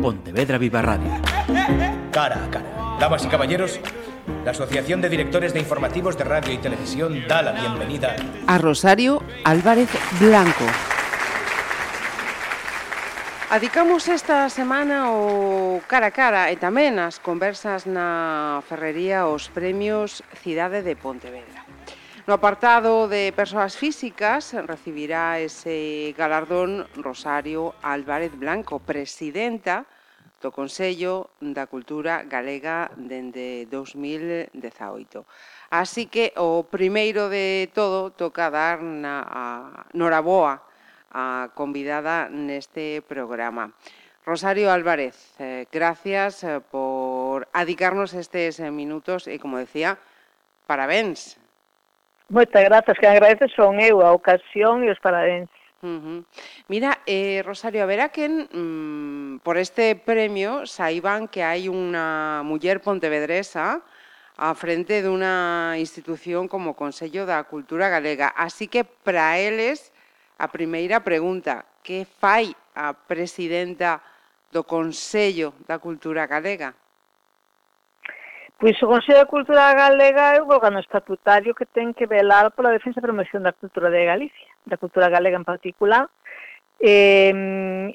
Pontevedra Viva Radio. Cara a cara. Damas y caballeros, la Asociación de Directores de Informativos de Radio y Televisión da la bienvenida a Rosario Álvarez Blanco. Adicamos esta semana o cara a cara e tamén as conversas na ferrería os premios Cidade de Pontevedra. No apartado de persoas físicas recibirá ese galardón Rosario Álvarez Blanco, presidenta do Consello da Cultura Galega dende 2018. Así que o primeiro de todo toca dar na a, noraboa a convidada neste programa. Rosario Álvarez, eh, gracias eh, por adicarnos estes eh, minutos e, como decía, parabéns Moitas grazas, que agradeces son eu a ocasión e os parabéns. Uh -huh. Mira, eh, Rosario, verá que mm, por este premio saiban que hai unha muller pontevedresa a frente dunha institución como o Consello da Cultura Galega. Así que, para eles, a primeira pregunta, que fai a presidenta do Consello da Cultura Galega? Pois o Consello da Cultura Galega é o órgano estatutario que ten que velar pola defensa e promoción da cultura de Galicia, da cultura galega en particular, e,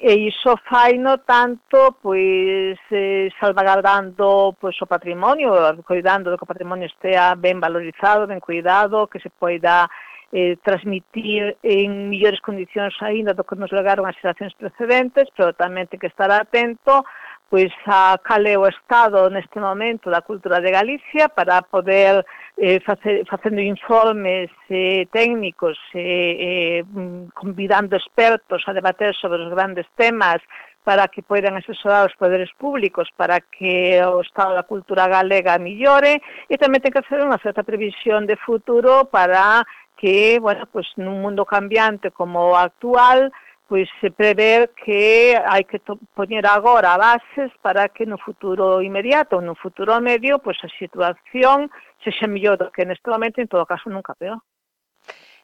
e iso fai no tanto pois eh, salvagardando pois, o patrimonio, cuidando do que o patrimonio estea ben valorizado, ben cuidado, que se poida eh, transmitir en millores condicións aínda do que nos legaron as xeracións precedentes, pero tamén ten que estar atento pois a cal é o estado neste momento da cultura de Galicia para poder eh, facer, facendo informes eh, técnicos, eh, eh, convidando expertos a debater sobre os grandes temas para que poidan asesorar os poderes públicos para que o estado da cultura galega millore e tamén ten que hacer unha certa previsión de futuro para que, bueno, pues nun mundo cambiante como o actual, pois se prever que hai que poñer agora bases para que no futuro inmediato no futuro medio pois a situación sexa mellor do que neste momento, en todo caso nunca peor.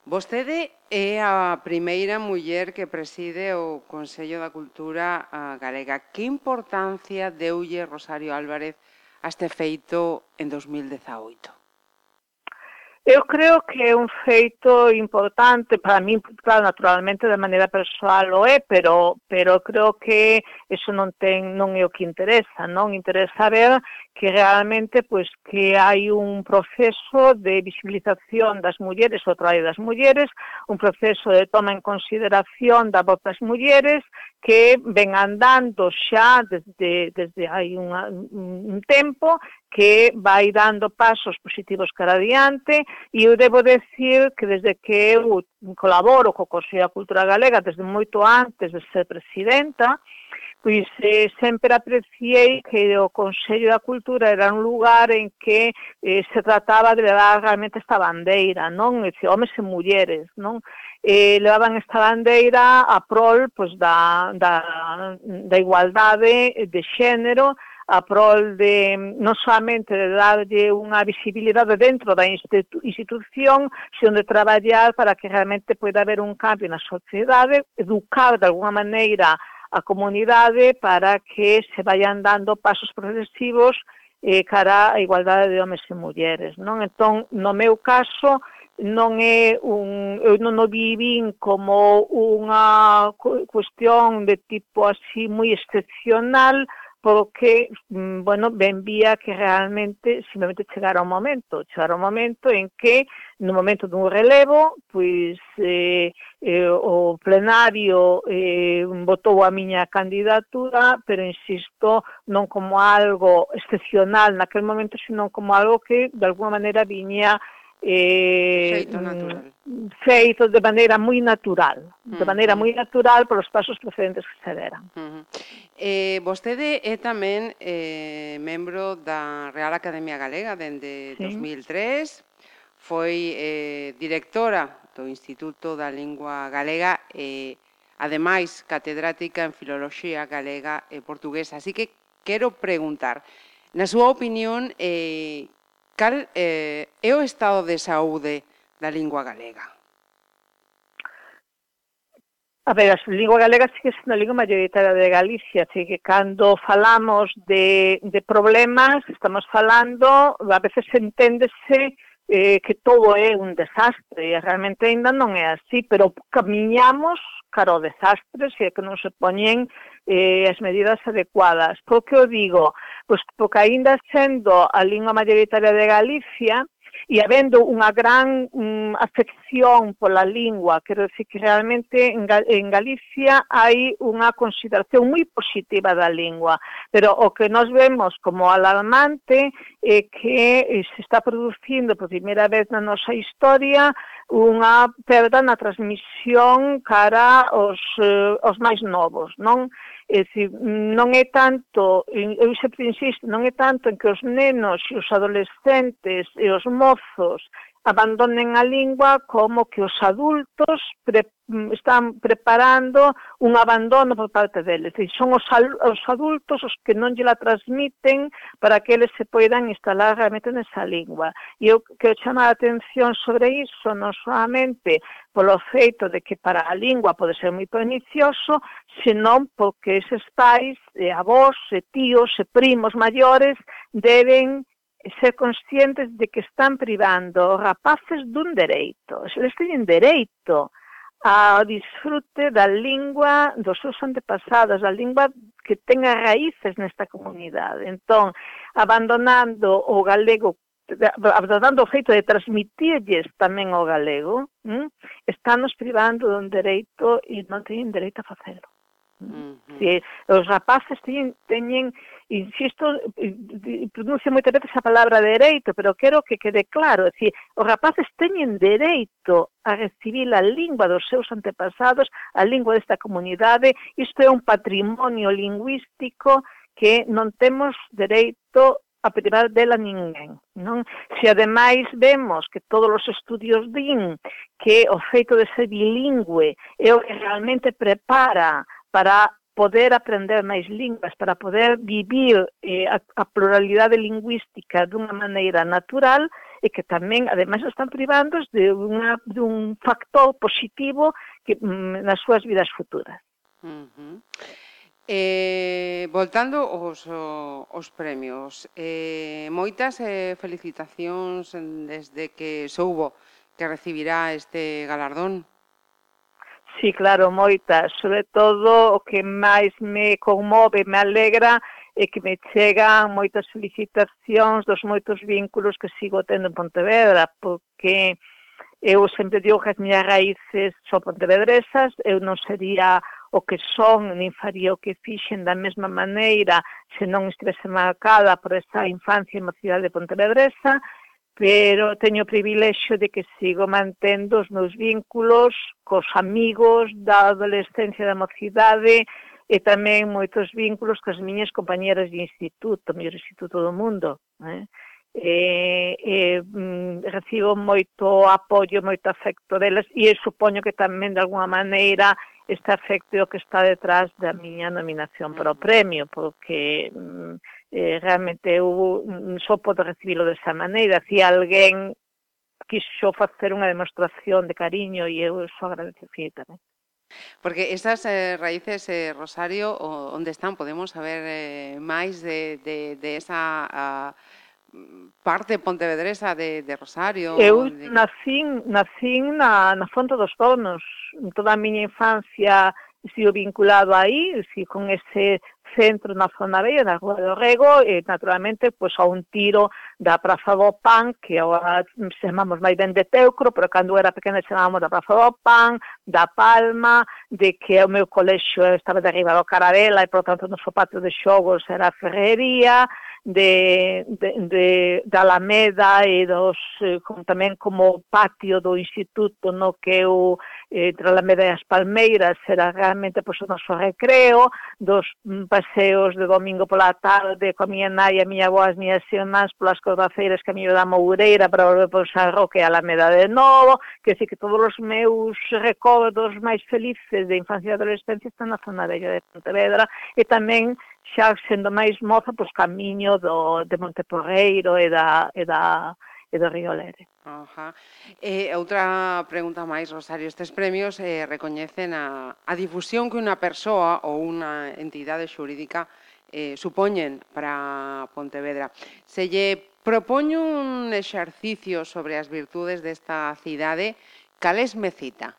Vostede é a primeira muller que preside o Consello da Cultura Galega. Que importancia deulle Rosario Álvarez a este feito en 2018? Eu creo que é un feito importante para mí, claro, naturalmente de maneira persoal o é, pero pero creo que eso non ten non é o que interesa, non? Interesa ver que realmente pois que hai un proceso de visibilización das mulleres, o traballo das mulleres, un proceso de toma en consideración da voz das mulleres que ven andando xa desde desde hai un, un tempo que vai dando pasos positivos cara adiante e eu debo decir que desde que eu colaboro co Consello da Cultura Galega desde moito antes de ser presidenta, pois eh, sempre apreciei que o Consello da Cultura era un lugar en que eh, se trataba de levar realmente esta bandeira, non? Ese, homes e mulleres, non? Eh, levaban esta bandeira a prol pois, da, da, da igualdade de xénero a prol de non somente de darlle unha visibilidade dentro da institu institución, sino de traballar para que realmente poida haber un cambio na sociedade, educar de alguna maneira a comunidade para que se vayan dando pasos progresivos eh, cara a igualdade de homes e mulleres. Non? Entón, no meu caso, non é un eu non o vivín como unha cuestión de tipo así moi excepcional, porque, mm, bueno, ben vía que realmente simplemente chegara o momento, chegara o momento en que no momento dun relevo, pois eh, eh, o plenario eh, votou a miña candidatura, pero insisto, non como algo excepcional naquel momento, sino como algo que de alguma maneira viña eh, feito, natural. Mm, feito de maneira moi natural, mm. de maneira moi natural para os pasos procedentes que se deran. Mm. Eh, vostede é tamén eh, membro da Real Academia Galega dende sí. 2003, foi eh, directora do Instituto da Lingua Galega e, ademais, catedrática en Filoloxía Galega e Portuguesa. Así que quero preguntar, na súa opinión, eh, cal eh, é o estado de saúde da lingua galega? A ver, a lingua galega sigue sendo a lingua mayoritaria de Galicia, así que cando falamos de, de problemas, estamos falando, a veces enténdese eh, que todo é un desastre, e realmente ainda non é así, pero camiñamos cara ao desastre se que non se poñen eh, as medidas adecuadas. Por que o digo? pois, porque aínda sendo a lingua mayoritaria de Galicia, e habendo unha gran um, afección pola lingua, quero dicir que realmente en, Gal en Galicia hai unha consideración moi positiva da lingua, pero o que nós vemos como alarmante é que eh, se está producindo por primeira vez na nosa historia unha perda na transmisión cara aos, eh, aos máis novos, non? É dicir, non é tanto, eu sempre insisto, non é tanto en que os nenos e os adolescentes e os mozos abandonen a lingua como que os adultos pre, mm, están preparando un abandono por parte deles. E son os, os adultos os que non lle la transmiten para que eles se poidan instalar realmente nesa lingua. E eu quero chama a atención sobre iso, non solamente polo feito de que para a lingua pode ser moi pernicioso, senón porque eses pais, e avós, e tíos, e primos maiores, deben ser conscientes de que están privando os rapaces dun dereito. Eles teñen dereito ao disfrute da lingua dos seus antepasados, da lingua que tenga raíces nesta comunidade. Entón, abandonando o galego abandonando o feito de transmitirlles tamén o galego, hm, estamos privando dun dereito e non teñen dereito a facelo. Uh -huh. si, os rapaces teñen, teñen insisto, pronuncia moitas veces a palabra dereito, pero quero que quede claro, é dicir, os rapaces teñen dereito a recibir a lingua dos seus antepasados, a lingua desta comunidade, isto é un patrimonio lingüístico que non temos dereito a privar dela ninguén. Non? Se ademais vemos que todos os estudios din que o feito de ser bilingüe é o que realmente prepara para poder aprender máis linguas, para poder vivir eh, a, a pluralidade lingüística dunha maneira natural e que tamén, ademais, están privandos de, unha, de un factor positivo que, mm, nas súas vidas futuras. Uh -huh. Eh, voltando aos, os premios, eh, moitas eh, felicitacións desde que soubo que recibirá este galardón. Sí, claro, moitas. Sobre todo o que máis me conmove, me alegra, e que me chegan moitas felicitacións dos moitos vínculos que sigo tendo en Pontevedra, porque eu sempre digo que as miñas raíces son pontevedresas, eu non sería o que son, nin faría o que fixen da mesma maneira se non estivese marcada por esa infancia e mocidade pontevedresa, pero teño o privilexio de que sigo mantendo os meus vínculos cos amigos da adolescencia da mocidade e tamén moitos vínculos cos miñas compañeras de instituto, o mellor instituto do mundo. Eh? E, e, mm, recibo moito apoio, moito afecto delas e supoño que tamén de alguna maneira este afecto que está detrás da miña nominación para o premio, porque mm, eh, realmente eu só podo recibilo desa maneira. Se alguén quixo facer unha demostración de cariño e eu só agradeço infinitamente. Porque esas eh, raíces, eh, Rosario, o, onde están? Podemos saber eh, máis de, de, de esa a, parte pontevedresa de, de Rosario? Eu de... nacín, nacín na, na Fonte dos Donos. Toda a miña infancia estivo vinculado aí, si, con ese centro na zona vella, na Rúa do Rego, e eh, naturalmente pois, a un tiro da Praza do Pan, que agora chamamos máis ben de Teucro, pero cando era pequena chamamos da Praza do Pan, da Palma, de que o meu colexo estaba de arriba do Carabela e, por tanto, o noso patio de xogos era a ferrería, de, de, de, da Alameda e dos, eh, como, tamén como patio do instituto no? que eu eh, entre a Alameda e as Palmeiras era realmente pois, o noso recreo dos, mm, paseos de domingo pola tarde coa miña nai e a miña avó as miñas xionás polas cordaceiras que a miña da Moureira para volver por San Roque a Alameda de novo, que sí que todos os meus recordos máis felices de infancia e adolescencia están na zona bella de Pontevedra e tamén xa sendo máis moza, pois camiño do, de Monteporreiro e da, e da e do Río Lere. Ajá. E outra pregunta máis, Rosario, estes premios eh, recoñecen a, a difusión que unha persoa ou unha entidade xurídica eh, supoñen para Pontevedra. Se lle propoño un exercicio sobre as virtudes desta cidade, cales me cita?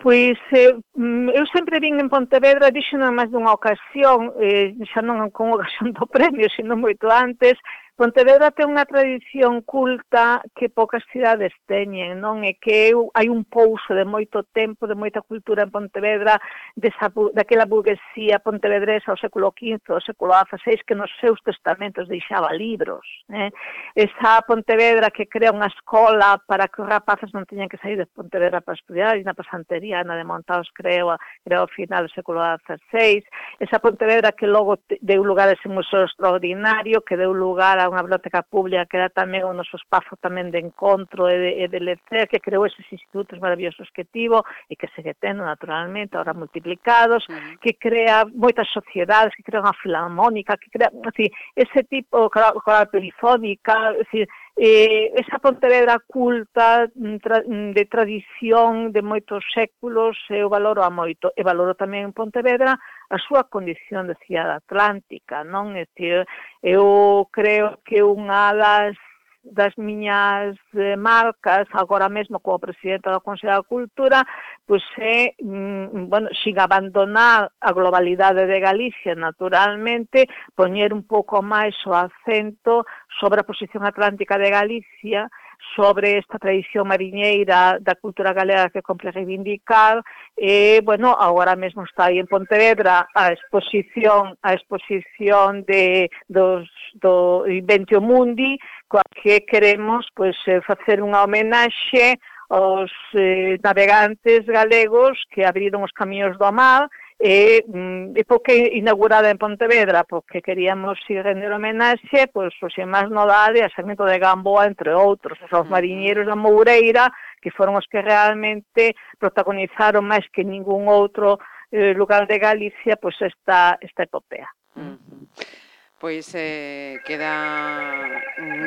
Pois eh, mm, eu sempre vin en Pontevedra, dixo máis dunha ocasión, eh, xa non con ocasión do premio, sino moito antes, Pontevedra ten unha tradición culta que poucas cidades teñen, non? É que eu, hai un pouso de moito tempo, de moita cultura en Pontevedra, desa, daquela burguesía pontevedresa ao século XV, ao século XVI, que nos seus testamentos deixaba libros. Eh? Esa Pontevedra que crea unha escola para que os rapaces non teñan que sair de Pontevedra para estudiar, e na pasantería, na de Montaos, creo, creo ao final do século XVI. Esa Pontevedra que logo deu lugar a ese museo extraordinario, que deu lugar a unha biblioteca pública que era tamén o noso espazo tamén de encontro e de, e de lecer, que creou eses institutos maravillosos que tivo e que segue tendo naturalmente, ahora multiplicados, uh -huh. que crea moitas sociedades, que crea unha filarmónica, que crea, así, ese tipo, coral, coral perifónica, así, eh, esa Pontevedra culta mm, tra, mm, de tradición de moitos séculos eu valoro a moito e valoro tamén Pontevedra a súa condición de cidade atlántica, non? É dicir, eu creo que unha das das miñas eh, marcas agora mesmo como presidenta do Consello da Cultura pois é, mm, bueno, sin abandonar a globalidade de Galicia naturalmente poñer un pouco máis o acento sobre a posición atlántica de Galicia sobre esta tradición mariñeira da cultura galega que compre reivindicar e, bueno, agora mesmo está aí en Pontevedra a exposición a exposición de, dos, do Inventio Mundi coa que queremos pois, facer unha homenaxe aos eh, navegantes galegos que abriron os camiños do mar E, mm, e porque inaugurada en Pontevedra? Porque queríamos ir render homenaxe pois, pues, os irmáns Nodal e a Sarmiento de Gamboa, entre outros, os mariñeiros da Moureira, que foron os que realmente protagonizaron máis que ningún outro eh, lugar de Galicia pois, pues, esta, esta epopea. Uh -huh pois eh, queda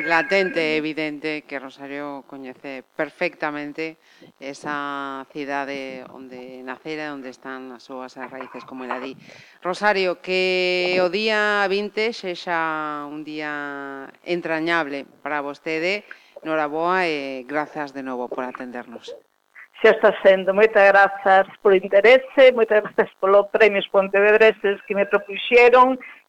latente e evidente que Rosario coñece perfectamente esa cidade onde nacera, onde están as súas raíces, como ela di. Rosario, que o día 20 sexa un día entrañable para vostede, noraboa e grazas de novo por atendernos. Xa está sendo, moitas grazas por interese, moitas grazas polo premios Pontevedreses que me propuxeron,